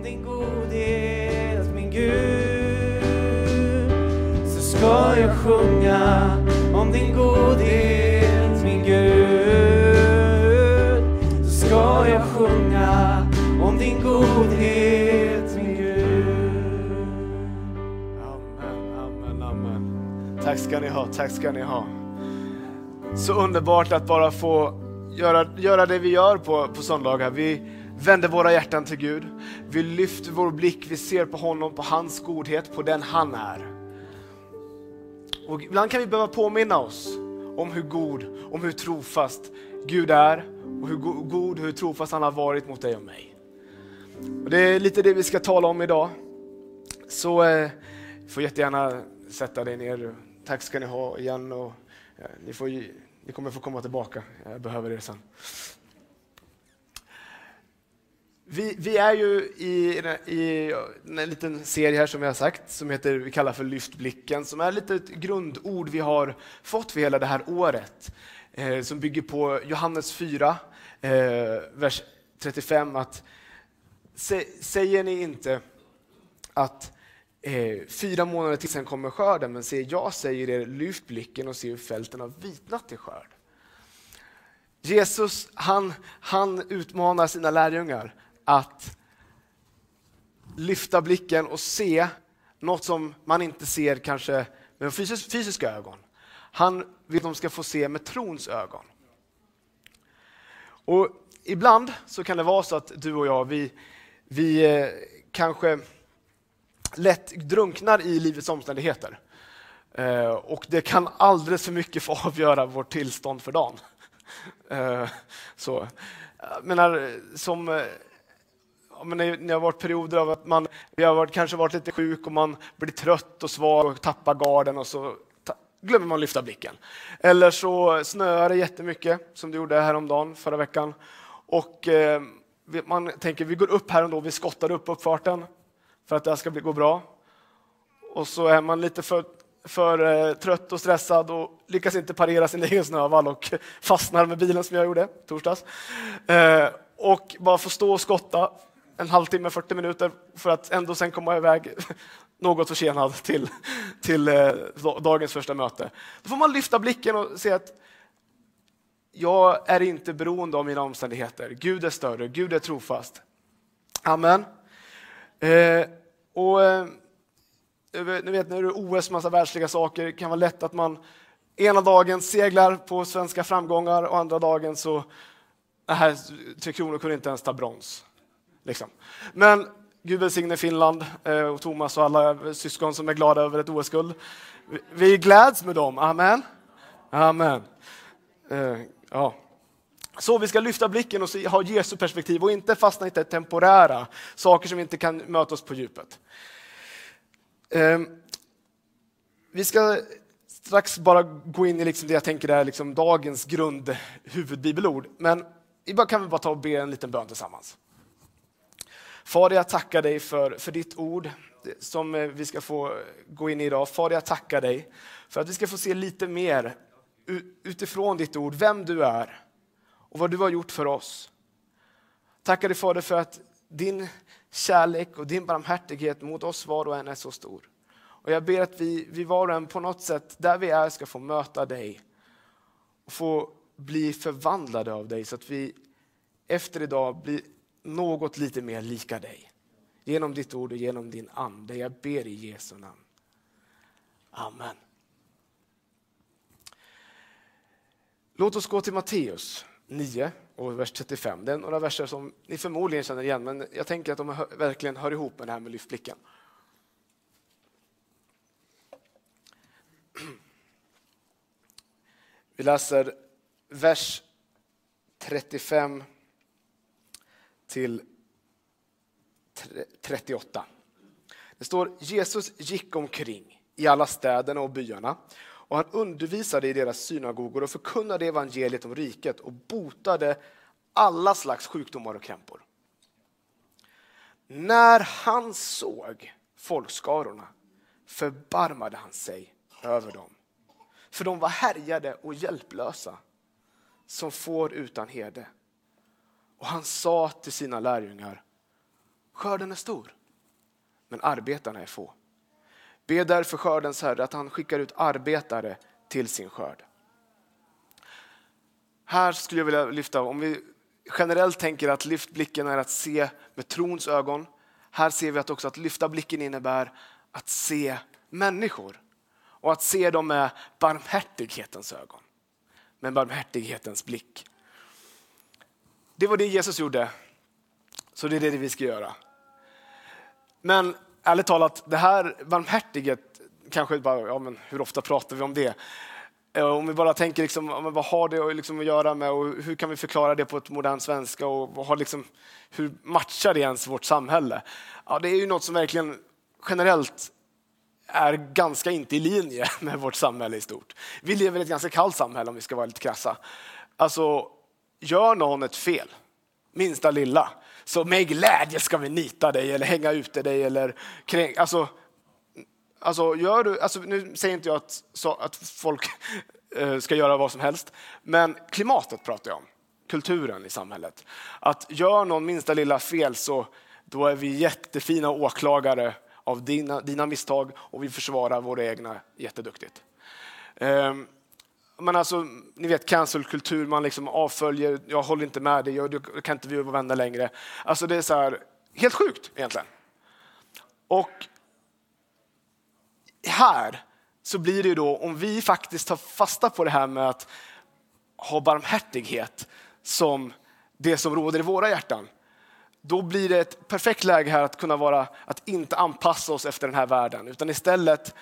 om din godhet, min Gud. Så ska jag sjunga om din godhet, min Gud. Så ska jag sjunga om din godhet, min Gud. Amen, amen, amen. Tack ska ni ha, tack ska ni ha. Så underbart att bara få göra, göra det vi gör på, på söndagar. Vi vänder våra hjärtan till Gud. Vi lyfter vår blick, vi ser på honom, på hans godhet, på den han är. Och ibland kan vi behöva påminna oss om hur god, om hur trofast Gud är och hur god, hur trofast han har varit mot dig och mig. Och det är lite det vi ska tala om idag. Så eh, får jättegärna sätta dig ner. Tack ska ni ha igen. Och, eh, ni, får, ni kommer få komma tillbaka. Jag behöver er sen. Vi, vi är ju i, i en liten serie här som vi har sagt som heter, vi kallar för Lyft blicken, som är lite ett grundord vi har fått för hela det här året. Eh, som bygger på Johannes 4, eh, vers 35. att se, Säger ni inte att eh, fyra månader till sen kommer skörden, men se, jag säger er, lyft blicken och se hur fälten har vitnat till skörd. Jesus, han, han utmanar sina lärjungar att lyfta blicken och se något som man inte ser kanske med fysisk, fysiska ögon. Han vill att de ska få se med trons ögon. Och ibland så kan det vara så att du och jag, vi, vi eh, kanske lätt drunknar i livets omständigheter. Eh, och det kan alldeles för mycket få avgöra vårt tillstånd för dagen. Eh, så. Jag menar, som, eh, men det har varit perioder av att man vi har varit, kanske varit lite sjuk och man blir trött och svag och tappar garden och så ta, glömmer man lyfta blicken. Eller så snöar det jättemycket, som det gjorde häromdagen, förra veckan. Och eh, man tänker, vi går upp här ändå, vi skottar upp uppfarten för att det här ska bli, gå bra. Och så är man lite för, för eh, trött och stressad och lyckas inte parera sin egen snövall och fastnar med bilen som jag gjorde torsdags. Eh, och bara får stå och skotta en halvtimme, 40 minuter för att ändå sen komma iväg något försenad till, till eh, dagens första möte. Då får man lyfta blicken och se att jag är inte beroende av mina omständigheter. Gud är större, Gud är trofast. Amen. Eh, och, eh, ni vet när det är OS, massa världsliga saker, det kan vara lätt att man ena dagen seglar på svenska framgångar och andra dagen så, nej, Tre Kronor kunde inte ens ta brons. Liksom. Men Gud välsigne Finland eh, och Thomas och alla syskon som är glada över ett OS-guld. Vi- Vi gläds med dem, amen. Amen. Eh, ja. Så vi ska lyfta blicken och se, ha Jesu perspektiv och inte fastna i det temporära, saker som inte kan möta oss på djupet. Eh, vi ska strax bara gå in i liksom det jag tänker är liksom dagens grund, huvudbibelord. Men vi bara- kan vi bara ta och be en liten bön tillsammans. Fader, jag tackar dig för, för ditt ord som eh, vi ska få eh, gå in i idag. Fader, jag tackar dig för att vi ska få se lite mer utifrån ditt ord, vem du är och vad du har gjort för oss. Tackar dig Fader för att din kärlek och din barmhärtighet mot oss var och en är så stor. Och jag ber att vi, vi var och en på något sätt, där vi är, ska få möta dig och få bli förvandlade av dig så att vi efter idag blir något lite mer lika dig. Genom ditt ord och genom din ande. Jag ber i Jesu namn. Amen. Låt oss gå till Matteus 9 och vers 35. Det är några verser som ni förmodligen känner igen, men jag tänker att de verkligen hör ihop med det här med lyftblicken. Vi läser vers 35 till 38. Det står Jesus gick omkring i alla städerna och byarna och han undervisade i deras synagogor och förkunnade evangeliet om riket och botade alla slags sjukdomar och krämpor. När han såg folkskarorna förbarmade han sig över dem, för de var härjade och hjälplösa som får utan herde. Och han sa till sina lärjungar, Skörden är stor, men arbetarna är få. Be därför skördens Herre att han skickar ut arbetare till sin skörd. Här skulle jag vilja lyfta, om vi generellt tänker att lyft blicken är att se med trons ögon. Här ser vi att också att lyfta blicken innebär att se människor och att se dem med barmhärtighetens ögon, med barmhärtighetens blick. Det var det Jesus gjorde, så det är det vi ska göra. Men ärligt talat, det här barmhärtighet, kanske bara, ja, men hur ofta pratar vi om det? Eh, om vi bara tänker, liksom, vad har det liksom att göra med och hur kan vi förklara det på ett modernt svenska och har liksom, hur matchar det ens vårt samhälle? Ja, det är ju något som verkligen generellt är ganska inte i linje med vårt samhälle i stort. Vi lever i ett ganska kallt samhälle om vi ska vara lite krassa. Alltså, gör någon ett fel, minsta lilla, så med glädje ska vi nita dig eller hänga ute dig eller kränk, alltså, alltså, gör du, alltså, nu säger inte jag att, så, att folk eh, ska göra vad som helst, men klimatet pratar jag om, kulturen i samhället. Att gör någon minsta lilla fel så då är vi jättefina åklagare av dina, dina misstag och vi försvarar våra egna jätteduktigt. Um, men alltså, ni vet cancelkultur, man liksom avföljer, jag håller inte med dig, jag, jag kan inte vi vara vänner längre. Alltså det är så här, helt sjukt egentligen. Och här så blir det då, om vi faktiskt tar fasta på det här med att ha barmhärtighet som det som råder i våra hjärtan, då blir det ett perfekt läge här att kunna vara, att inte anpassa oss efter den här världen, utan istället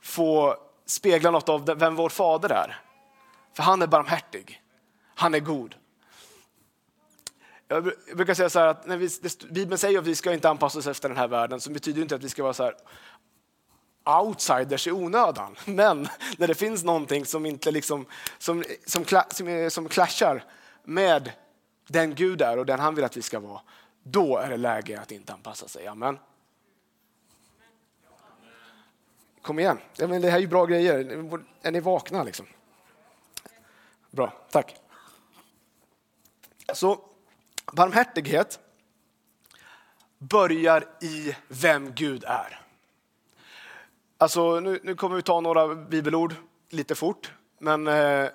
få spegla något av vem vår fader är. För han är barmhärtig. Han är god. Jag brukar säga så här att när vi, Bibeln säger att vi ska inte anpassa oss efter den här världen så betyder det inte att vi ska vara så här outsiders i onödan. Men när det finns någonting som, inte liksom, som, som, som, som clashar med den Gud är och den han vill att vi ska vara, då är det läge att inte anpassa sig. Amen. Kom igen, ja, men det här är ju bra grejer. Är ni vakna liksom? Bra, tack. Så barmhärtighet börjar i vem Gud är. Alltså, nu, nu kommer vi ta några bibelord lite fort, men eh,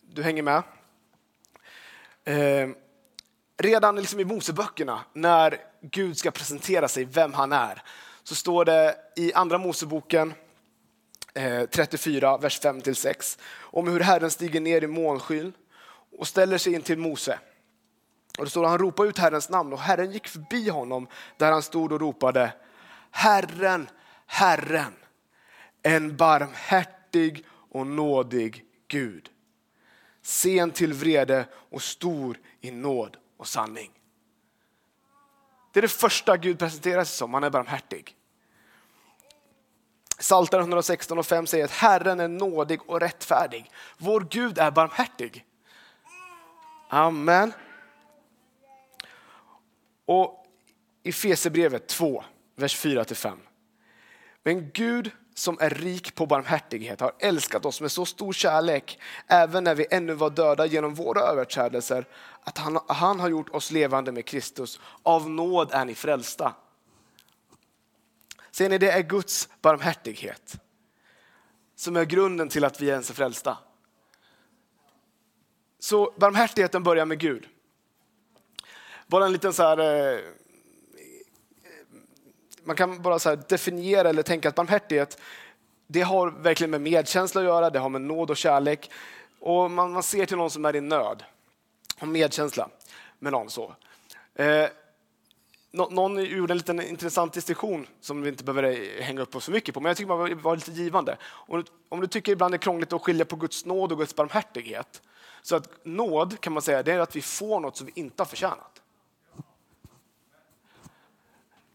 du hänger med. Eh, redan liksom i Moseböckerna, när Gud ska presentera sig, vem han är, så står det i Andra Moseboken eh, 34, vers 5-6 om hur Herren stiger ner i molnskyn och ställer sig in till Mose. Och det står att han ropade ut Herrens namn och Herren gick förbi honom där han stod och ropade Herren, Herren, en barmhärtig och nådig Gud sen till vrede och stor i nåd och sanning. Det är det första Gud presenterar sig som, han är barmhärtig. Psaltaren 116 och 5 säger att Herren är nådig och rättfärdig. Vår Gud är barmhärtig. Amen. Och i Fesebrevet 2, vers 4-5. Men Gud som är rik på barmhärtighet har älskat oss med så stor kärlek, även när vi ännu var döda genom våra överträdelser, att han, han har gjort oss levande med Kristus. Av nåd är ni frälsta. Ser ni, det är Guds barmhärtighet som är grunden till att vi ens är frälsta. Så barmhärtigheten börjar med Gud. Bara en liten så här, eh, man kan bara så definiera eller tänka att barmhärtighet, det har verkligen med medkänsla att göra, det har med nåd och kärlek. Och man, man ser till någon som är i nöd, har medkänsla med någon så. Eh, Nå någon gjorde en liten intressant distinktion som vi inte behöver hänga upp oss för mycket på, men jag tycker det var lite givande. Om du tycker ibland det är krångligt att skilja på Guds nåd och Guds barmhärtighet, så att nåd kan man säga det är att vi får något som vi inte har förtjänat.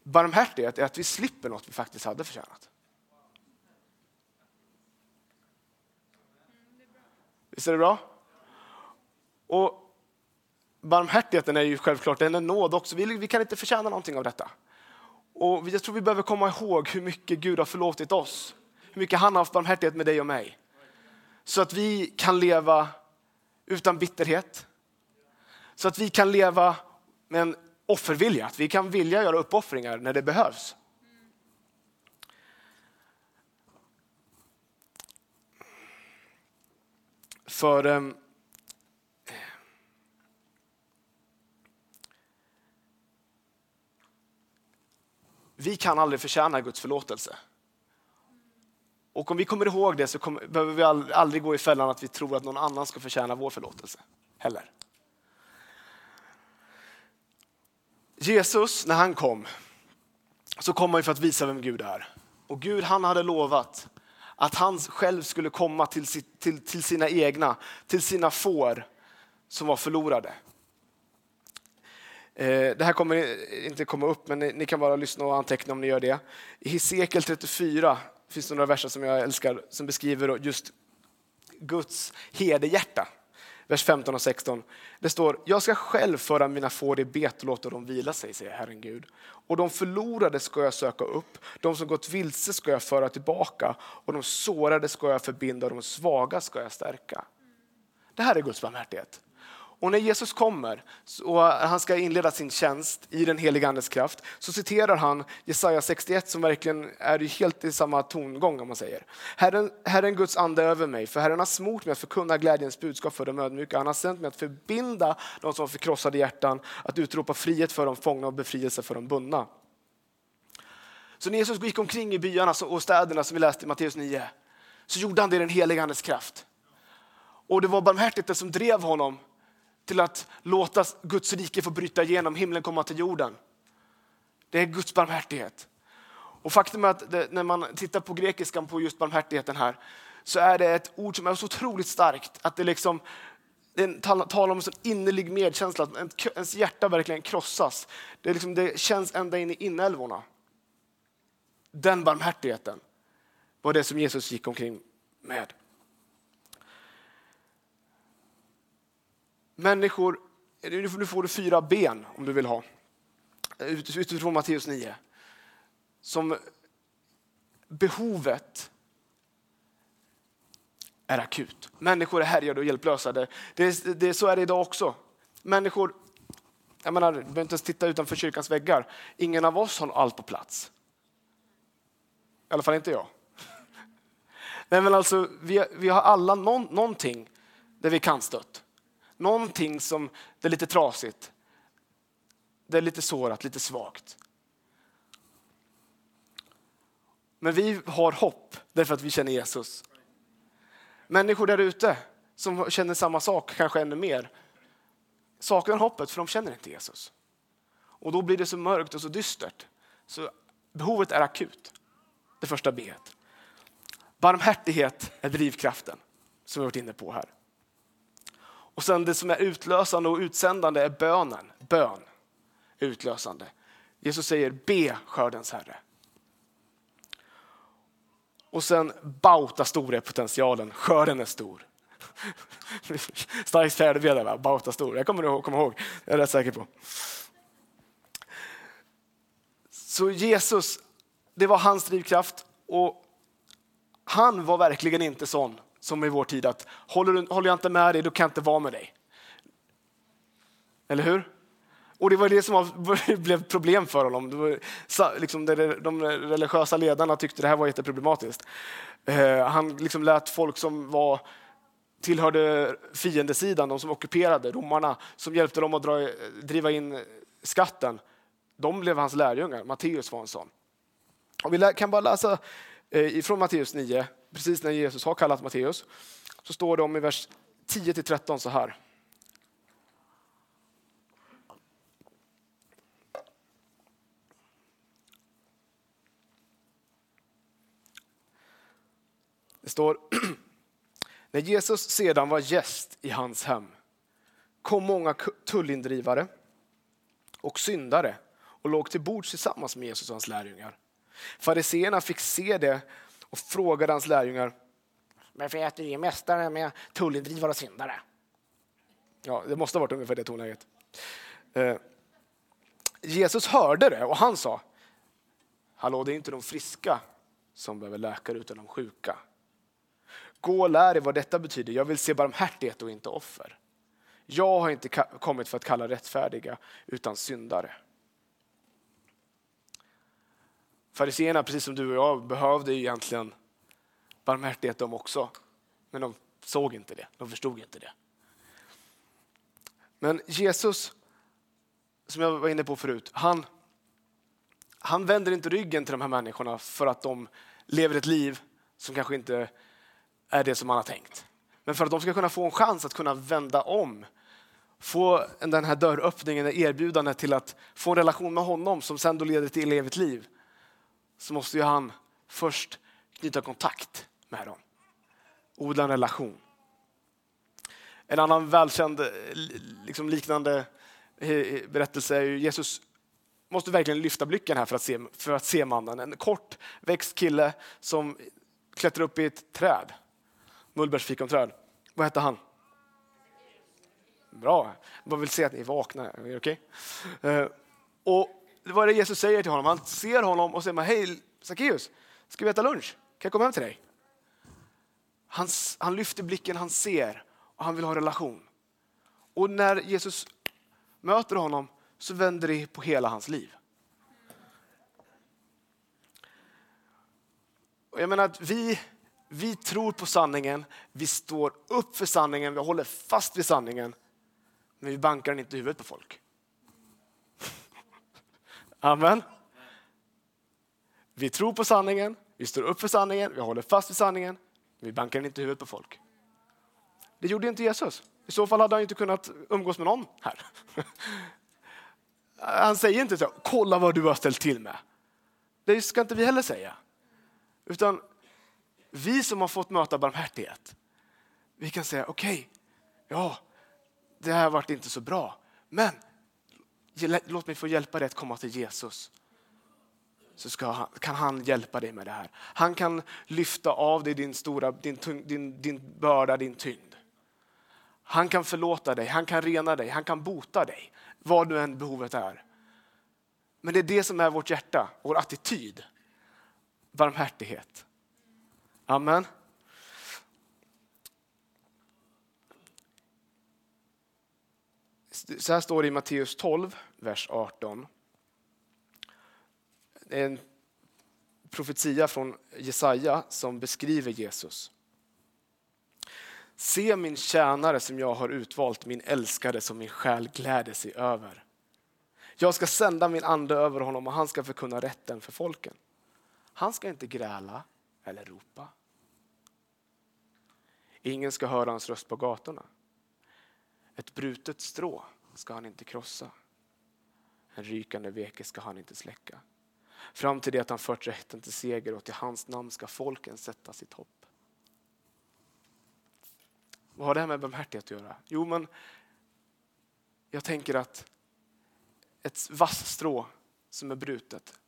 Barmhärtighet är att vi slipper något vi faktiskt hade förtjänat. Visst är det bra? Och barmhärtigheten är ju självklart den är nåd också. Vi, vi kan inte förtjäna någonting av detta. Och jag tror vi behöver komma ihåg hur mycket Gud har förlåtit oss. Hur mycket han har haft barmhärtighet med dig och mig. Så att vi kan leva utan bitterhet. Så att vi kan leva med en offervilja, att vi kan vilja göra uppoffringar när det behövs. För ehm, vi kan aldrig förtjäna Guds förlåtelse. Och om vi kommer ihåg det så kommer, behöver vi aldrig gå i fällan att vi tror att någon annan ska förtjäna vår förlåtelse. Heller. Jesus, när han kom, så kom han för att visa vem Gud är. Och Gud han hade lovat att han själv skulle komma till, till, till sina egna, till sina får som var förlorade. Eh, det här kommer inte komma upp, men ni kan bara lyssna och anteckna om ni gör det. I Hesekiel 34 finns det några verser som jag älskar som beskriver just Guds herdehjärta. Vers 15 och 16. Det står, jag ska själv föra mina får i bet och låta dem vila sig, säger Herren Gud. Och de förlorade ska jag söka upp, de som gått vilse ska jag föra tillbaka och de sårade ska jag förbinda och de svaga ska jag stärka. Det här är Guds barmhärtighet. Och när Jesus kommer och han ska inleda sin tjänst i den heliga Andes kraft så citerar han Jesaja 61 som verkligen är helt i samma tongång om man säger. Herren, Herren Guds ande över mig, för Herren har smort mig att förkunna glädjens budskap för de ödmjuka. Han har sänt mig att förbinda de som har förkrossade hjärtan, att utropa frihet för de fångna och befrielse för de bundna. Så när Jesus gick omkring i byarna och städerna som vi läste i Matteus 9 så gjorde han det i den heliga Andes kraft. Och det var barmhärtigheten som drev honom till att låta Guds rike få bryta igenom, himlen komma till jorden. Det är Guds barmhärtighet. Och faktum är att det, när man tittar på grekiskan på just barmhärtigheten här så är det ett ord som är så otroligt starkt att det liksom det talar om en sån innerlig medkänsla, att ens hjärta verkligen krossas. Det, liksom, det känns ända in i inälvorna. Den barmhärtigheten var det som Jesus gick omkring med. Människor, nu får du fyra ben om du vill ha, eh, utifrån Matteus 9. Som behovet är akut. Människor är härjade och hjälplösa. Det, det, det, så är det idag också. Människor, jag menar, du behöver inte ens titta utanför kyrkans väggar. Ingen av oss har allt på plats. I alla fall inte jag. Nej, men alltså, vi, vi har alla någon, någonting där vi kan stött. Någonting som det är lite trasigt. Det är lite sårat, lite svagt. Men vi har hopp därför att vi känner Jesus. Människor där ute som känner samma sak, kanske ännu mer, saknar hoppet för de känner inte Jesus. Och då blir det så mörkt och så dystert. Så behovet är akut. Det första B. Barmhärtighet är drivkraften som vi varit inne på här. Och sen det som är utlösande och utsändande är bönen. Bön utlösande. Jesus säger be skördens herre. Och sen bauta stor är potentialen, skörden är stor. Starkt fjärdedel ben bauta stor. Jag kommer ihåg, kommer ihåg, jag är rätt säker på. Så Jesus, det var hans drivkraft och han var verkligen inte sån som i vår tid att håller, håller jag inte med dig, då kan jag inte vara med dig. Eller hur? Och det var det som var, blev problem för honom. Det var, liksom, de religiösa ledarna tyckte det här var jätteproblematiskt. Eh, han liksom lät folk som var tillhörde fiendesidan, de som ockuperade, romarna, som hjälpte dem att dra, driva in skatten. De blev hans lärjungar. Matteus var en sån. Och vi kan bara läsa eh, ifrån Matteus 9, precis när Jesus har kallat Matteus, så står det om i vers 10-13 så här. Det står, när Jesus sedan var gäst i hans hem kom många tullindrivare och syndare och låg till bords tillsammans med Jesus och hans lärjungar. Fariseerna fick se det och frågade hans lärjungar varför äter ni mästare med tullindrivare och syndare? Ja, det måste ha varit ungefär det tonläget. Eh, Jesus hörde det och han sa Hallå, det är inte de friska som behöver läkare utan de sjuka. Gå och lär er vad detta betyder. Jag vill se barmhärtighet och inte offer. Jag har inte kommit för att kalla rättfärdiga utan syndare. Fariséerna, precis som du och jag, behövde egentligen barmhärtighet de också. Men de såg inte det, de förstod inte det. Men Jesus, som jag var inne på förut, han, han vänder inte ryggen till de här människorna för att de lever ett liv som kanske inte är det som man har tänkt. Men för att de ska kunna få en chans att kunna vända om, få den här dörröppningen, erbjudandet till att få en relation med honom som sen då leder till evigt liv, så måste ju han först knyta kontakt med dem. Odla en relation. En annan välkänd liksom liknande eh, eh, berättelse är ju Jesus måste verkligen lyfta blicken här för att se, för att se mannen. En kort växt kille som klättrar upp i ett träd. Mullbärsfikonträd. Vad hette han? Bra. Jag vill se att ni är vakna. Är okay? Uh, och vad är det Jesus säger till honom? Han ser honom och säger hej Sackeus, ska vi äta lunch? Kan jag komma hem till dig? Han, han lyfter blicken, han ser och han vill ha en relation. Och när Jesus möter honom så vänder det på hela hans liv. Och jag menar att vi, vi tror på sanningen, vi står upp för sanningen, vi håller fast vid sanningen. Men vi bankar den inte i huvudet på folk. Amen. Vi tror på sanningen, vi står upp för sanningen, vi håller fast vid sanningen, vi bankar den inte i huvudet på folk. Det gjorde inte Jesus. I så fall hade han inte kunnat umgås med någon här. Han säger inte så, kolla vad du har ställt till med. Det ska inte vi heller säga. Utan vi som har fått möta barmhärtighet, vi kan säga okej, okay, ja, det här varit inte så bra, men låt mig få hjälpa dig att komma till Jesus. Så ska, kan han hjälpa dig med det här. Han kan lyfta av dig din, stora, din, din, din börda, din tyngd. Han kan förlåta dig, han kan rena dig, han kan bota dig. Vad nu än behovet är. Men det är det som är vårt hjärta, vår attityd. Barmhärtighet. Amen. Så här står det i Matteus 12, vers 18. Det är en profetia från Jesaja som beskriver Jesus. Se min tjänare som jag har utvalt, min älskade som min själ gläder sig över. Jag ska sända min ande över honom och han ska förkunna rätten för folken. Han ska inte gräla eller ropa. Ingen ska höra hans röst på gatorna. Ett brutet strå ska han inte krossa. En rykande veke ska han inte släcka. Fram till det att han fört rätten till seger och till hans namn ska folken sätta sitt hopp. Vad har det här med barmhärtighet att göra? Jo, men jag tänker att ett vasstrå som är brutet,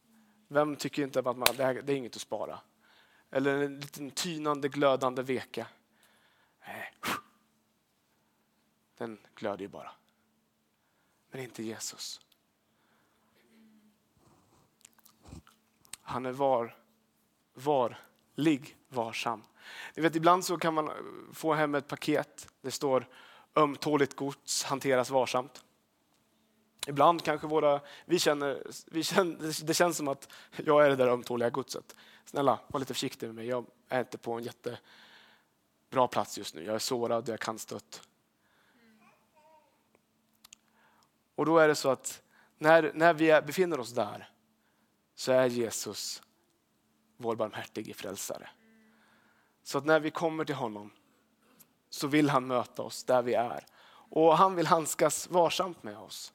vem tycker inte att man, det, här, det är inget att spara? Eller en liten tynande, glödande veke. Nej, den glöder ju bara. Men inte Jesus. Han är var, varlig, varsam. Ni vet, ibland så kan man få hem ett paket. Det står ömtåligt gods hanteras varsamt. Ibland kanske våra, vi känner, vi känner, det känns som att jag är det där ömtåliga godset. Snälla, var lite försiktig med mig. Jag är inte på en jättebra plats just nu. Jag är sårad, jag är kantstött. Och då är det så att när, när vi befinner oss där så är Jesus vår barmhärtige frälsare. Så att när vi kommer till honom så vill han möta oss där vi är. Och han vill handskas varsamt med oss.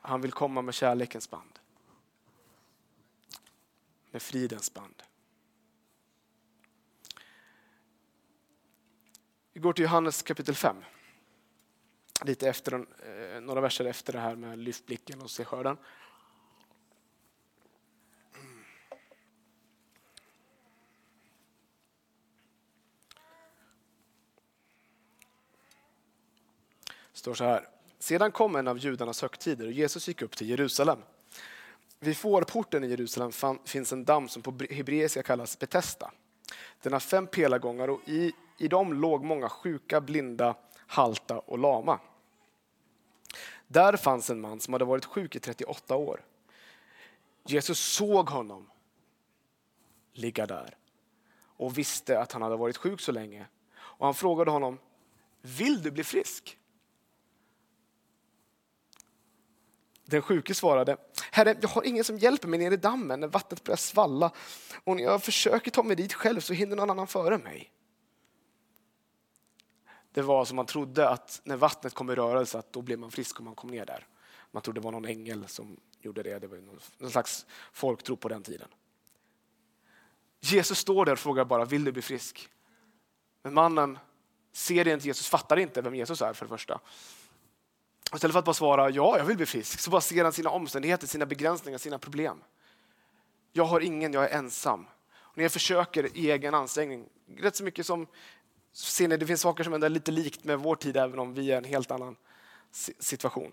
Han vill komma med kärlekens band. Med fridens band. Vi går till Johannes kapitel 5. Lite efter, eh, några verser efter det här med lyft blicken och se skörden. står så här. Sedan kom en av judarnas högtider och Jesus gick upp till Jerusalem. Vid fårporten i Jerusalem finns en damm som på hebreiska kallas Betesda. Den har fem pelargångar och i i dem låg många sjuka, blinda, halta och lama. Där fanns en man som hade varit sjuk i 38 år. Jesus såg honom ligga där och visste att han hade varit sjuk så länge. Och han frågade honom, vill du bli frisk? Den sjuke svarade, Herre, jag har ingen som hjälper mig ner i dammen när vattnet börjar svalla och när jag försöker ta mig dit själv så hinner någon annan före mig. Det var som man trodde att när vattnet kom i rörelse att då blev man frisk om man kom ner där. Man trodde det var någon ängel som gjorde det. Det var någon slags folktro på den tiden. Jesus står där och frågar bara, vill du bli frisk? Men mannen ser inte Jesus, fattar inte vem Jesus är för det första. Och istället för att bara svara ja, jag vill bli frisk, så bara ser han sina omständigheter, sina begränsningar, sina problem. Jag har ingen, jag är ensam. Och när jag försöker i egen ansträngning, rätt så mycket som ser ni, det finns saker som är lite likt med vår tid, även om vi är en helt annan situation.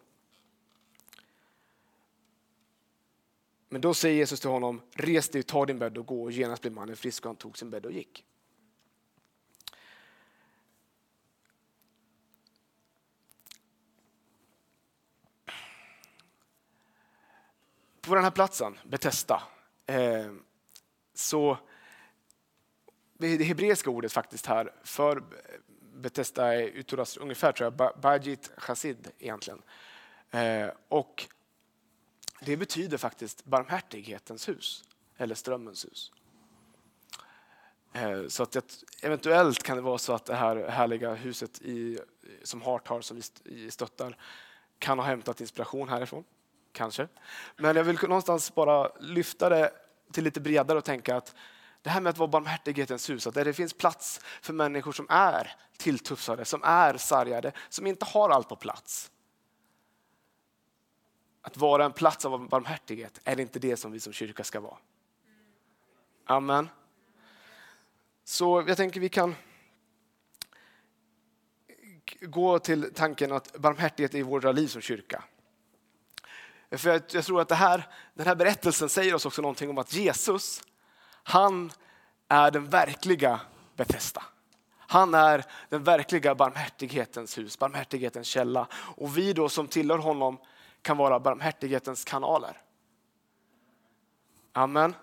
Men då säger Jesus till honom, res dig, ta din bädd och gå. Och genast blev mannen frisk och han tog sin bädd och gick. På den här platsen, Betesta, eh, så det hebreiska ordet faktiskt här för Betesda är uttalas ungefär tror jag, Bajit Chassid egentligen. Eh, och det betyder faktiskt barmhärtighetens hus, eller strömmens hus. Eh, så att det, eventuellt kan det vara så att det här härliga huset i, som Hart har, som vi stöttar, kan ha hämtat inspiration härifrån. Kanske. Men jag vill någonstans bara lyfta det till lite bredare och tänka att det här med att vara barmhärtighetens hus, att där det finns plats för människor som är tilltufsade, som är sargade, som inte har allt på plats. Att vara en plats av barmhärtighet, är det inte det som vi som kyrka ska vara? Amen. Så jag tänker vi kan gå till tanken att barmhärtighet är i våra liv som kyrka. För jag, jag tror att det här, den här berättelsen säger oss också någonting om att Jesus, han är den verkliga Betesda. Han är den verkliga barmhärtighetens hus, barmhärtighetens källa. Och vi då som tillhör honom kan vara barmhärtighetens kanaler. Amen.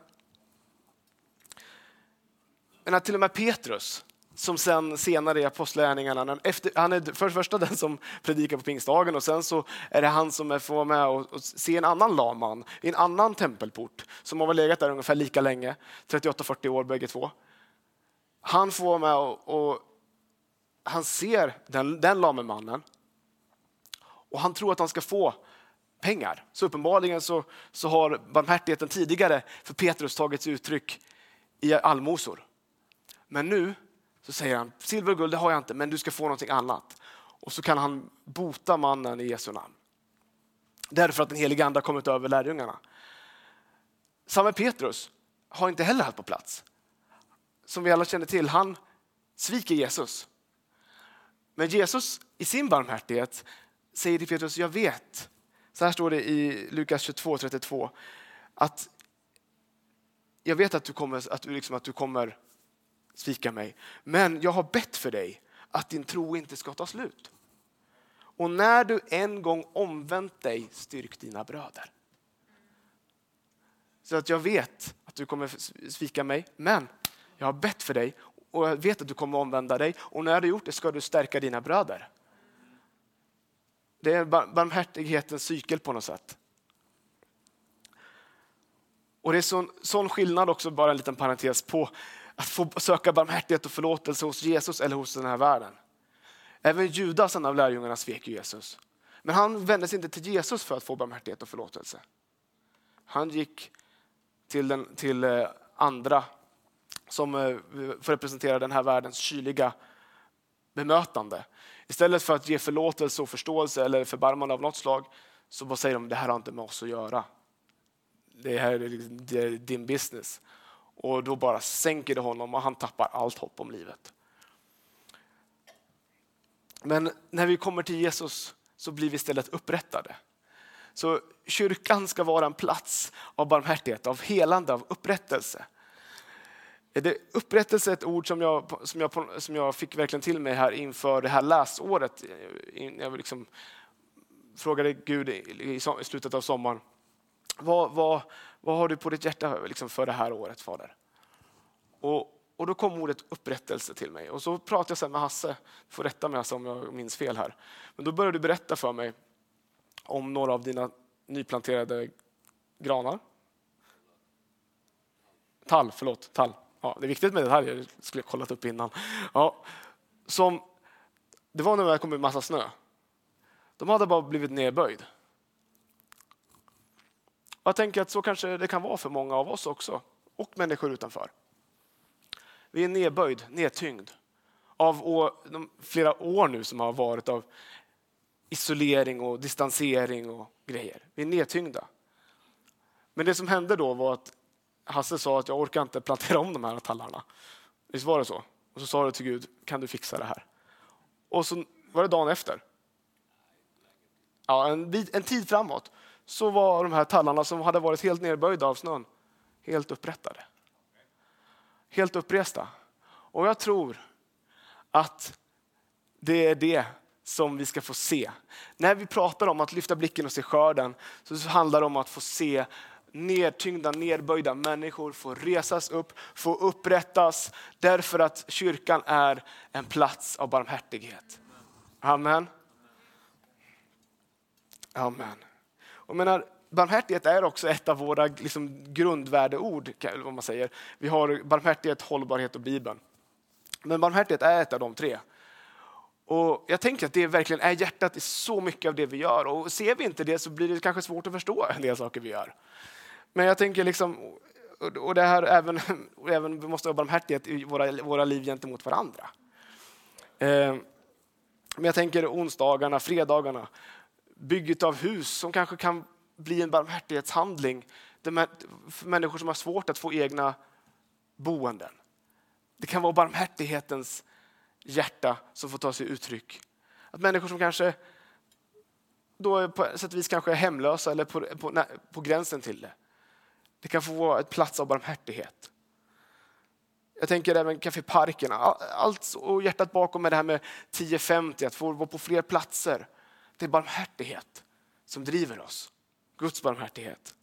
Men att till och med Petrus, som sen senare i Apostlagärningarna, han är för det första den som predikar på pingstdagen och sen så är det han som får vara med och, och se en annan laman i en annan tempelport som har legat där ungefär lika länge, 38-40 år bägge två. Han får vara med och, och han ser den, den lame mannen och han tror att han ska få pengar. Så uppenbarligen så, så har barmhärtigheten tidigare för Petrus tagits uttryck i allmosor. Men nu så säger han, silver och guld det har jag inte, men du ska få någonting annat. Och så kan han bota mannen i Jesu namn. Därför att den helige Ande har kommit över lärjungarna. Samme Petrus har inte heller haft på plats. Som vi alla känner till, han sviker Jesus. Men Jesus i sin barmhärtighet säger till Petrus, jag vet så här står det i Lukas 22, 32. Att jag vet att du kommer, att du, liksom, att du kommer svika mig, men jag har bett för dig att din tro inte ska ta slut. Och när du en gång omvänt dig, styrk dina bröder. Så att jag vet att du kommer svika mig, men jag har bett för dig och jag vet att du kommer omvända dig och när du gjort det ska du stärka dina bröder. Det är barmhärtighetens cykel på något sätt. Och det är sån, sån skillnad också, bara en liten parentes, på att få söka barmhärtighet och förlåtelse hos Jesus eller hos den här världen. Även Judas, en av lärjungarna, svek Jesus. Men han vände sig inte till Jesus för att få barmhärtighet och förlåtelse. Han gick till, den, till eh, andra som eh, får representera den här världens kyliga bemötande. Istället för att ge förlåtelse och förståelse eller förbarmande av något slag så bara säger de det här har inte med oss att göra. Det här är liksom, din business. Och då bara sänker det honom och han tappar allt hopp om livet. Men när vi kommer till Jesus så blir vi istället upprättade. Så kyrkan ska vara en plats av barmhärtighet, av helande, av upprättelse. Är det upprättelse ett ord som jag, som, jag, som jag fick verkligen till mig här inför det här läsåret? Eh, jag liksom frågade Gud i slutet av sommaren. Vad, vad, vad har du på ditt hjärta liksom för det här året, Fader? Och, och då kom ordet upprättelse till mig. Och så pratade jag sen med Hasse, du får rätta mig alltså om jag minns fel här. Men då började du berätta för mig om några av dina nyplanterade granar. Tall, förlåt, tall. Ja, det är viktigt med detaljer, det skulle jag kollat upp innan. Ja, som, det var när det kom en massa snö. De hade bara blivit nedböjd. Jag tänker att så kanske det kan vara för många av oss också, och människor utanför. Vi är nedböjd, nedtyngd av år, de flera år nu som har varit av isolering och distansering och grejer. Vi är nedtyngda. Men det som hände då var att Hasse sa att jag orkar inte plantera om de här tallarna. Visst var det så? Och så sa du till Gud, kan du fixa det här? Och så var det dagen efter. Ja, en, en tid framåt så var de här tallarna som hade varit helt nerböjda av snön helt upprättade. Helt uppresta. Och jag tror att det är det som vi ska få se. När vi pratar om att lyfta blicken och se skörden så handlar det om att få se nedtyngda, nedböjda människor få resas upp, få upprättas därför att kyrkan är en plats av barmhärtighet. Amen. Amen. Jag menar, barmhärtighet är också ett av våra liksom, grundvärdeord. Vad man säger. Vi har barmhärtighet, hållbarhet och Bibeln. Men barmhärtighet är ett av de tre. Och Jag tänker att det verkligen är hjärtat i så mycket av det vi gör. Och Ser vi inte det så blir det kanske svårt att förstå en del saker vi gör. Men jag tänker liksom, och det här även, och även vi måste ha barmhärtighet i våra, våra liv gentemot varandra. Eh, men jag tänker onsdagarna, fredagarna, bygget av hus som kanske kan bli en barmhärtighetshandling för människor som har svårt att få egna boenden. Det kan vara barmhärtighetens hjärta som får ta sig uttryck. Att människor som kanske då på sätt och vis kanske är hemlösa eller på, på, på gränsen till det. Det kan få vara ett plats av barmhärtighet. Jag tänker även Café Parken, allt och hjärtat bakom med det här med 1050, att få vara på fler platser. Det är barmhärtighet som driver oss. Guds barmhärtighet.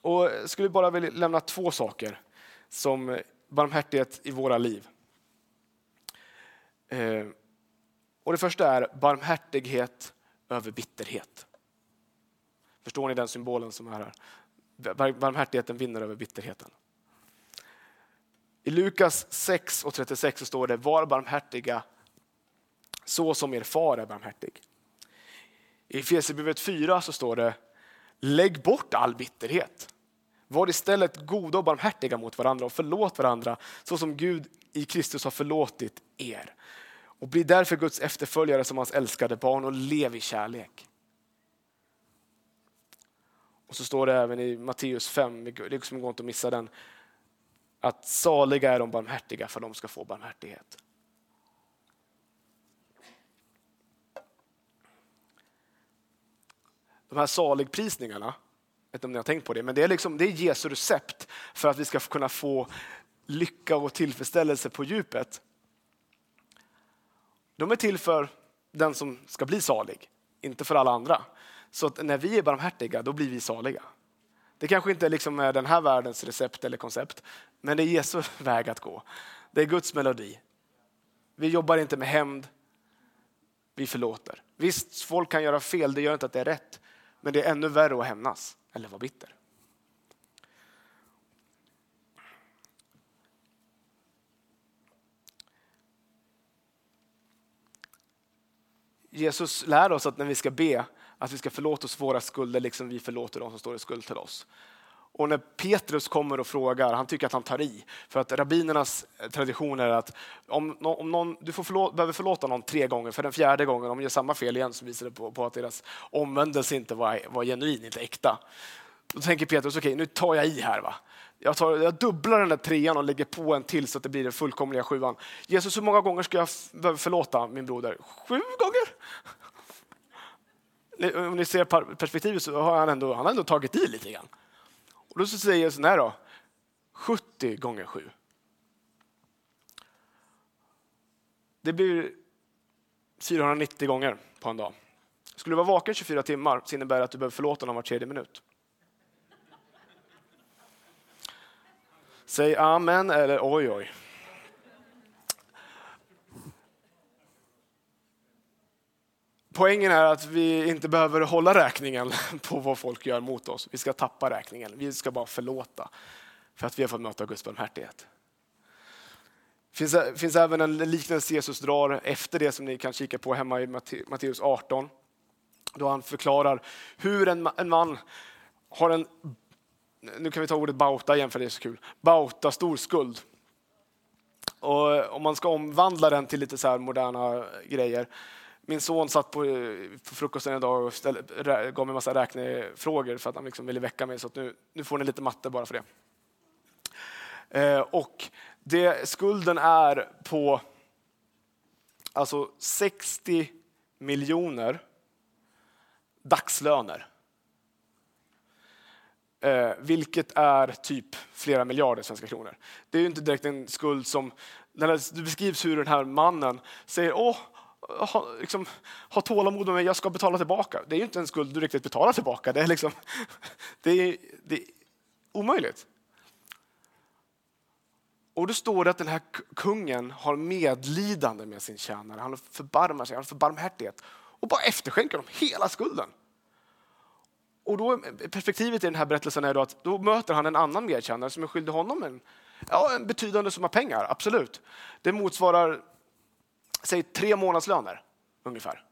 Och jag skulle bara vilja lämna två saker som barmhärtighet i våra liv. Eh, och Det första är barmhärtighet över bitterhet. Förstår ni den symbolen som är här? Barmhärtigheten vinner över bitterheten. I Lukas 6 och 36 så står det var barmhärtiga så som er far är barmhärtig. I Efesierbrevet 4 så står det lägg bort all bitterhet. Var istället goda och barmhärtiga mot varandra och förlåt varandra så som Gud i Kristus har förlåtit er. Och bli därför Guds efterföljare som hans älskade barn och lev i kärlek. Och så står det även i Matteus 5, det liksom går inte att missa den, att saliga är de barmhärtiga för de ska få barmhärtighet. De här saligprisningarna, jag vet inte om ni har tänkt på det, men det är, liksom, det är Jesu recept för att vi ska kunna få lycka och tillfredsställelse på djupet. De är till för den som ska bli salig, inte för alla andra. Så att när vi är barmhärtiga, då blir vi saliga. Det kanske inte liksom är den här världens recept eller koncept, men det är Jesu väg att gå. Det är Guds melodi. Vi jobbar inte med hämnd, vi förlåter. Visst, folk kan göra fel, det gör inte att det är rätt, men det är ännu värre att hämnas eller vara bitter. Jesus lär oss att när vi ska be att vi ska förlåta oss våra skulder liksom vi förlåter de som står i skuld till oss. Och när Petrus kommer och frågar, han tycker att han tar i, för att rabbinernas eh, tradition är att om, om någon, du får förlåta, behöver förlåta någon tre gånger, för den fjärde gången, om de gör samma fel igen så visar det på, på att deras omvändelse inte var, var genuin, inte äkta. Då tänker Petrus, okej okay, nu tar jag i här. va. Jag, tar, jag dubblar den där trean och lägger på en till så att det blir den fullkomliga sjuan. Jesus, hur många gånger ska jag förlåta min broder? Sju gånger? om ni ser perspektivet så har han ändå, han har ändå tagit i lite grann. Och då så säger jag så här då, 70 gånger 7. Det blir 490 gånger på en dag. Skulle du vara vaken 24 timmar så innebär det att du behöver förlåta någon var tredje minut. Säg amen eller oj oj. Poängen är att vi inte behöver hålla räkningen på vad folk gör mot oss. Vi ska tappa räkningen. Vi ska bara förlåta för att vi har fått möta Guds barmhärtighet. Det finns, finns även en liknelse Jesus drar efter det som ni kan kika på hemma i Matteus 18. Då han förklarar hur en, en man har en, nu kan vi ta ordet bauta igen för det är så kul, bauta, stor skuld. Och om man ska omvandla den till lite så moderna grejer. Min son satt på, eh, på frukosten en dag och ställde, gav mig en massa räknefrågor för att han liksom ville väcka mig. Så nu, nu får ni lite matte bara för det. Eh, och det, skulden är på alltså 60 miljoner dagslöner. Eh, vilket är typ flera miljarder svenska kronor. Det är ju inte direkt en skuld som, när det beskrivs hur den här mannen säger åh, ha, liksom, ha tålamod med mig, jag ska betala tillbaka. Det är ju inte en skuld du riktigt betalar tillbaka. Det är, liksom, det är, det är omöjligt. Och då står det att den här kungen har medlidande med sin tjänare. Han förbarmar sig, han har förbarmhärtighet och bara efterskänker dem hela skulden. Och då, perspektivet i den här berättelsen är då att då möter han en annan medkännare som är skyldig honom en, ja, en betydande summa pengar, absolut. Det motsvarar, säg tre månadslöner ungefär.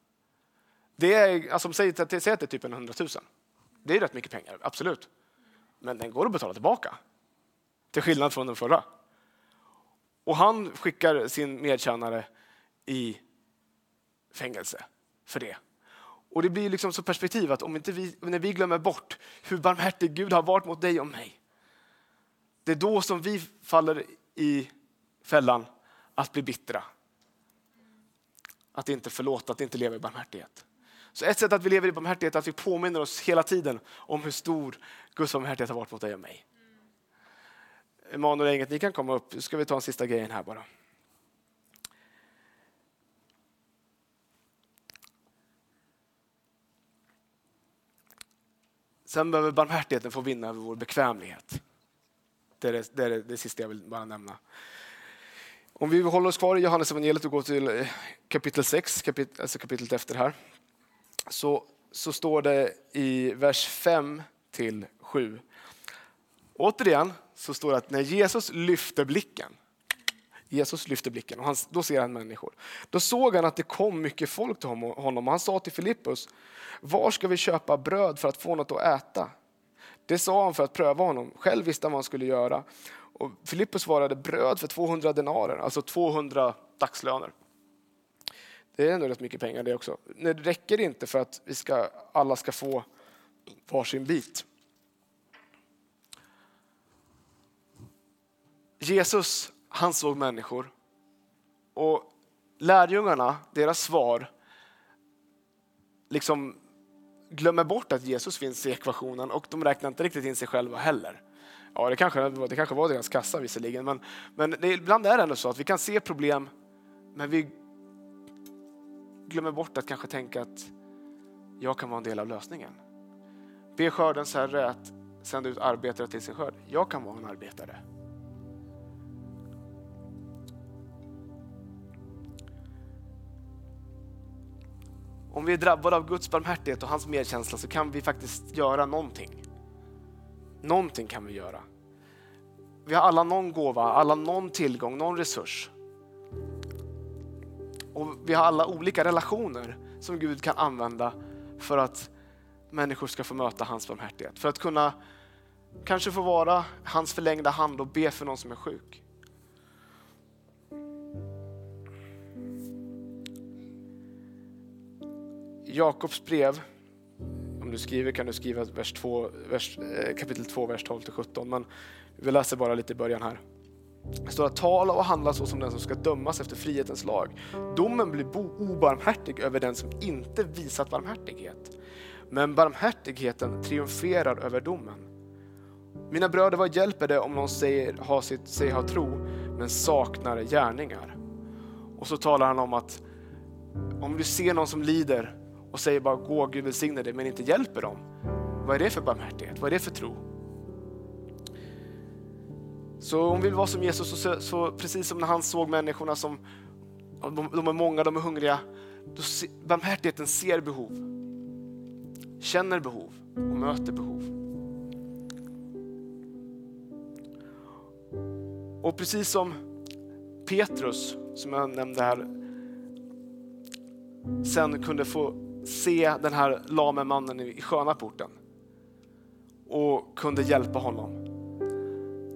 Det är, alltså, säg, säg att det är typ en hundratusen. Det är rätt mycket pengar, absolut. Men den går att betala tillbaka. Till skillnad från den förra. Och han skickar sin medtjänare i fängelse för det. Och det blir liksom så perspektiv att om inte vi, när vi glömmer bort hur barmhärtig Gud har varit mot dig och mig. Det är då som vi faller i fällan att bli bittra. Att inte förlåta, att inte leva i barmhärtighet. Så ett sätt att vi lever i barmhärtighet är att vi påminner oss hela tiden om hur stor Guds barmhärtighet har varit mot dig och mig. Emanuel och gänget, ni kan komma upp. Nu ska vi ta en sista grejen här bara. Sen behöver barmhärtigheten få vinna över vår bekvämlighet. Det är det, det är det, det sista jag vill bara nämna. Om vi håller oss kvar i Johannes evangeliet och går till eh, kapitel 6, kapit, alltså kapitlet efter här, så, så står det i vers 5 till 7. Återigen så står det att när Jesus lyfter blicken, Jesus lyfter blicken och han, då ser han människor. Då såg han att det kom mycket folk till honom och han sa till Filippus, var ska vi köpa bröd för att få något att äta? Det sa han för att pröva honom. Själv visste han vad han skulle göra. Och Filippus svarade bröd för 200 denarer, alltså 200 dagslöner. Det är ändå rätt mycket pengar det också. Det räcker inte för att vi ska, alla ska få varsin bit. Jesus, han såg människor. Och lärjungarna, deras svar, liksom glömmer bort att Jesus finns i ekvationen och de räknar inte riktigt in sig själva heller. Ja, det kanske, det kanske var deras kassa visserligen, men, men det, ibland är det ändå så att vi kan se problem, men vi glömmer bort att kanske tänka att jag kan vara en del av lösningen. Be skördens herre att sända ut arbetare till sin skörd. Jag kan vara en arbetare. Om vi är drabbade av Guds barmhärtighet och hans medkänsla så kan vi faktiskt göra någonting. Någonting kan vi göra. Vi har alla någon gåva, alla någon tillgång, någon resurs. Och vi har alla olika relationer som Gud kan använda för att människor ska få möta hans barmhärtighet. För att kunna kanske få vara hans förlängda hand och be för någon som är sjuk. Jakobs brev, om du skriver kan du skriva vers 2, vers, eh, kapitel 2, vers 12-17, men vi läser bara lite i början här. Det står att tala och handla så som den som ska dömas efter frihetens lag. Domen blir obarmhärtig över den som inte visat barmhärtighet. Men barmhärtigheten triumferar över domen. Mina bröder, vad hjälper det om någon säger, ha sitt, säger ha tro men saknar gärningar? Och så talar han om att om du ser någon som lider och säger bara gå, Gud välsigne dig, men inte hjälper dem. Vad är det för barmhärtighet? Vad är det för tro? Så om vi vill vara som Jesus, så, så precis som när han såg människorna som de, de är många, de är hungriga. Då se, barmhärtigheten ser behov, känner behov och möter behov. Och precis som Petrus, som jag nämnde här, sen kunde få se den här lame mannen i sköna porten och kunde hjälpa honom.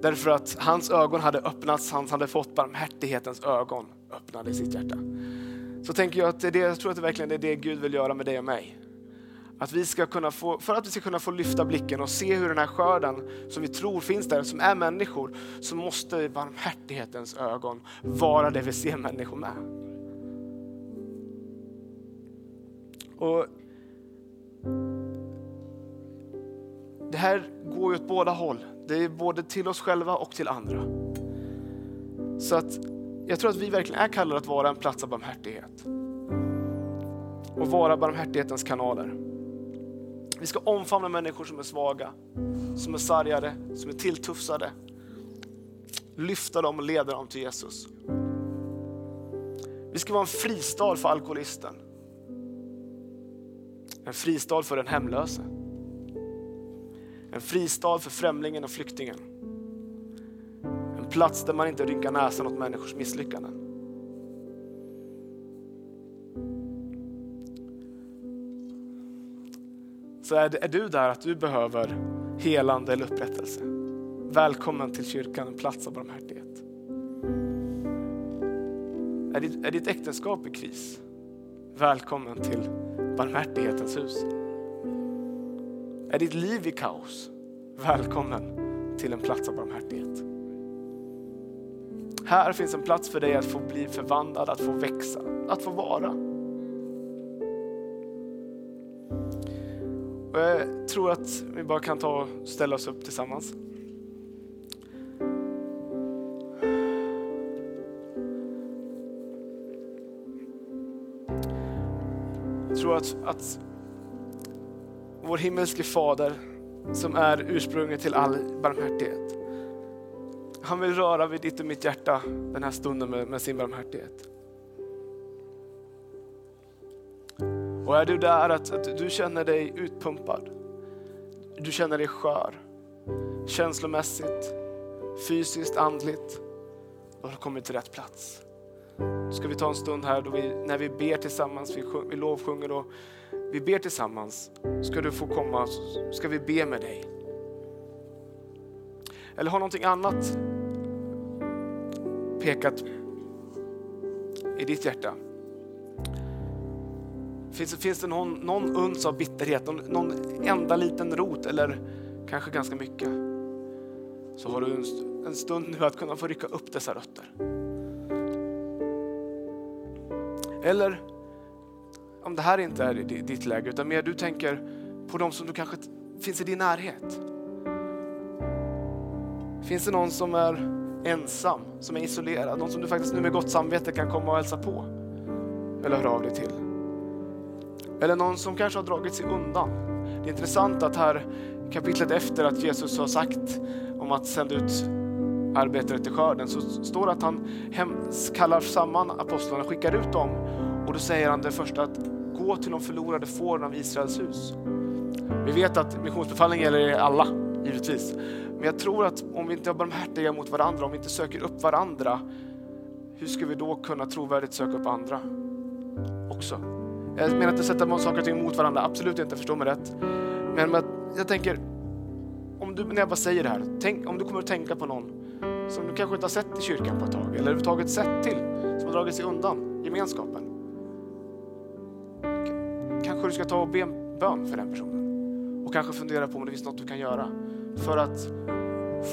Därför att hans ögon hade öppnats, han hade fått barmhärtighetens ögon öppnade i sitt hjärta. Så tänker jag att det, jag tror att det verkligen är det Gud vill göra med dig och mig. Att vi ska kunna få, för att vi ska kunna få lyfta blicken och se hur den här skörden som vi tror finns där, som är människor, så måste barmhärtighetens ögon vara det vi ser människor med. Och det här går ju åt båda håll. Det är både till oss själva och till andra. Så att jag tror att vi verkligen är kallade att vara en plats av barmhärtighet. Och vara barmhärtighetens kanaler. Vi ska omfamna människor som är svaga, som är sargade, som är tilltufsade. Lyfta dem och leda dem till Jesus. Vi ska vara en fristad för alkoholisten. En fristad för den hemlöse. En fristad för främlingen och flyktingen. En plats där man inte rynkar näsan åt människors misslyckanden. Så är, är du där att du behöver helande eller upprättelse. Välkommen till kyrkan, en plats av barmhärtighet. Är ditt, är ditt äktenskap i kris? Välkommen till barmhärtighetens hus. Är ditt liv i kaos? Välkommen till en plats av barmhärtighet. Här finns en plats för dig att få bli förvandlad, att få växa, att få vara. Och jag tror att vi bara kan ta och ställa oss upp tillsammans. Tror att, att vår himmelske fader som är ursprunget till all barmhärtighet. Han vill röra vid ditt och mitt hjärta den här stunden med, med sin barmhärtighet. Och är du där att, att, du känner dig utpumpad, du känner dig skör, känslomässigt, fysiskt, andligt, då har du kommit till rätt plats. Ska vi ta en stund här då vi, när vi ber tillsammans, vi, vi lovsjunger och vi ber tillsammans. Ska du få komma, ska vi be med dig. Eller har någonting annat pekat i ditt hjärta? Finns, finns det någon, någon uns av bitterhet, någon, någon enda liten rot eller kanske ganska mycket? Så har du en, en stund nu att kunna få rycka upp dessa rötter. Eller om det här inte är ditt läge, utan mer du tänker på de som du kanske finns i din närhet. Finns det någon som är ensam, som är isolerad, någon som du faktiskt nu med gott samvete kan komma och hälsa på? Eller höra av dig till? Eller någon som kanske har dragit sig undan. Det är intressant att här kapitlet efter att Jesus har sagt om att sända ut arbetare till skörden så står det att han hem, kallar samman apostlarna, skickar ut dem och då säger han det första att gå till de förlorade fåren av Israels hus. Vi vet att missionsbefallningen gäller alla, givetvis. Men jag tror att om vi inte är barmhärtiga mot varandra, om vi inte söker upp varandra, hur ska vi då kunna trovärdigt söka upp andra också? Jag menar inte sätta saker och ting mot varandra, absolut inte, förstå mig rätt. Men jag tänker, om du, när jag bara säger det här, tänk, om du kommer att tänka på någon som du kanske inte har sett i kyrkan på ett tag, eller överhuvudtaget sett till, som har dragit sig undan gemenskapen. Kanske du ska ta och be en bön för den personen och kanske fundera på om det finns något du kan göra för att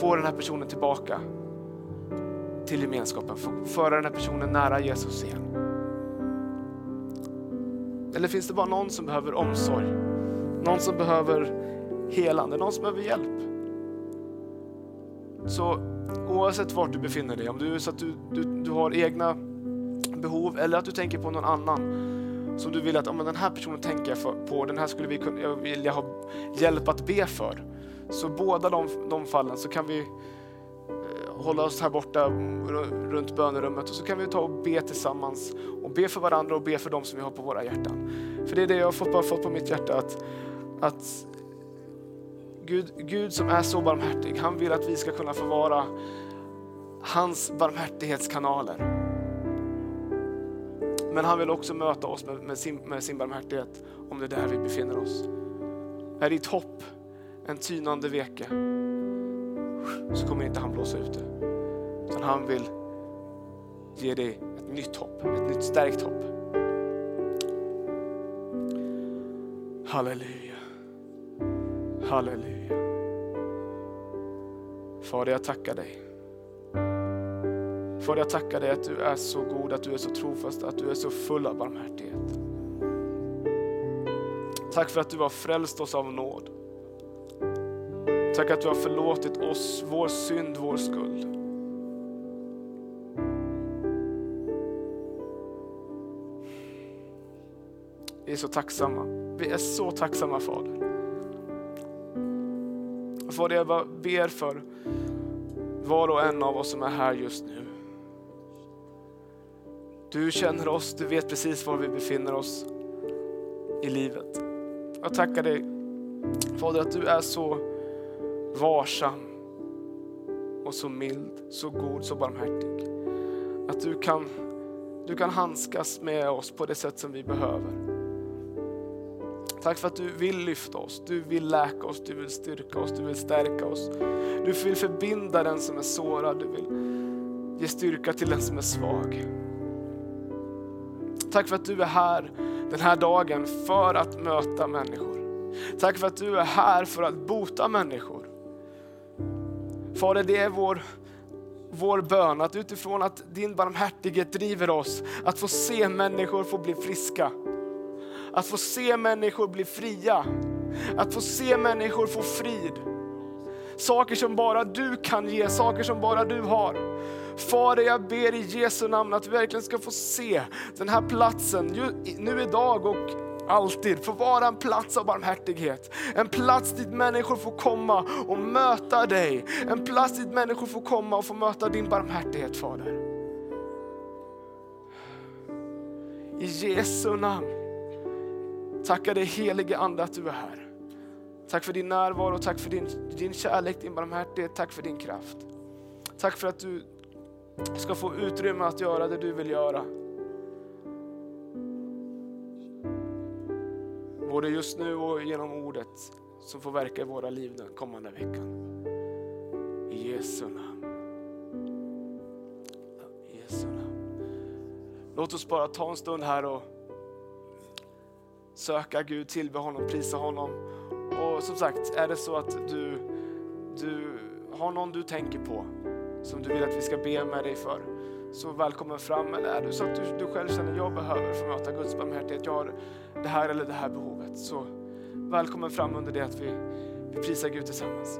få den här personen tillbaka till gemenskapen, föra den här personen nära Jesus igen. Eller finns det bara någon som behöver omsorg? Någon som behöver helande, någon som behöver hjälp? Så oavsett vart du befinner dig, om du så att du, du, du har egna behov eller att du tänker på någon annan som du vill att om den här personen tänker jag på, den här skulle vi kunna, jag vilja ha hjälp att be för. Så båda de, de fallen så kan vi eh, hålla oss här borta mm, runt bönerummet och så kan vi ta och be tillsammans och be för varandra och be för dem som vi har på våra hjärtan. För det är det jag har fått, bara fått på mitt hjärta att, att Gud, Gud som är så barmhärtig, han vill att vi ska kunna få vara hans barmhärtighetskanaler. Men han vill också möta oss med, med, sin, med sin barmhärtighet om det är där vi befinner oss. Är ditt hopp en tynande veke så kommer inte han blåsa ut det. Utan han vill ge dig ett nytt hopp, ett nytt stärkt hopp. Halleluja. Halleluja. Fader, jag tackar dig. Fader, jag tackar dig att du är så god, att du är så trofast, att du är så full av barmhärtighet. Tack för att du har frälst oss av nåd. Tack att du har förlåtit oss vår synd, vår skuld. Vi är så tacksamma. Vi är så tacksamma Fader. Fader, jag ber för var och en av oss som är här just nu. Du känner oss, du vet precis var vi befinner oss i livet. Jag tackar dig Fader att du är så varsam och så mild, så god, så barmhärtig. Att du kan, du kan handskas med oss på det sätt som vi behöver. Tack för att du vill lyfta oss, du vill läka oss, du vill styrka oss, du vill stärka oss. Du vill förbinda den som är sårad, du vill ge styrka till den som är svag. Tack för att du är här den här dagen för att möta människor. Tack för att du är här för att bota människor. Fader, det är vår, vår bön att utifrån att din barmhärtighet driver oss att få se människor få bli friska. Att få se människor bli fria. Att få se människor få frid. Saker som bara du kan ge, saker som bara du har. Fader, jag ber i Jesu namn att vi verkligen ska få se den här platsen nu idag och alltid få vara en plats av barmhärtighet. En plats dit människor får komma och möta dig. En plats dit människor får komma och få möta din barmhärtighet Fader. I Jesu namn. Tackar dig helige Ande att du är här. Tack för din närvaro, tack för din, din kärlek, din barmhärtighet, tack för din kraft. Tack för att du ska få utrymme att göra det du vill göra. Både just nu och genom ordet som får verka i våra liv den kommande veckan. I Jesu namn. I Jesu namn. Låt oss bara ta en stund här och söka Gud, tillbe honom, prisa honom. Och som sagt, är det så att du, du har någon du tänker på som du vill att vi ska be med dig för, så välkommen fram. Eller är det så att du, du själv känner att jag behöver få möta Guds barmhärtighet, jag har det här eller det här behovet, så välkommen fram under det att vi, vi prisar Gud tillsammans.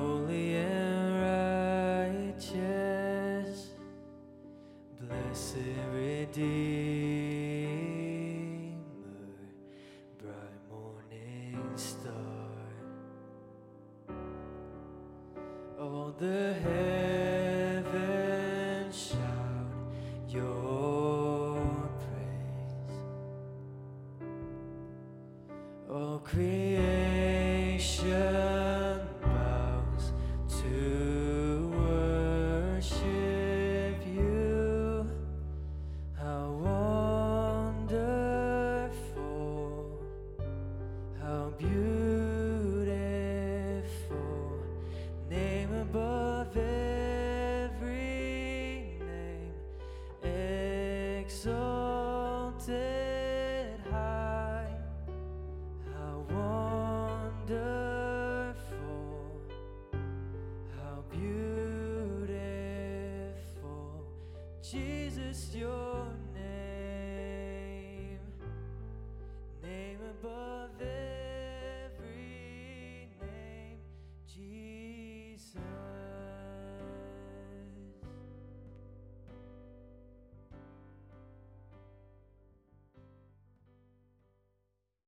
holy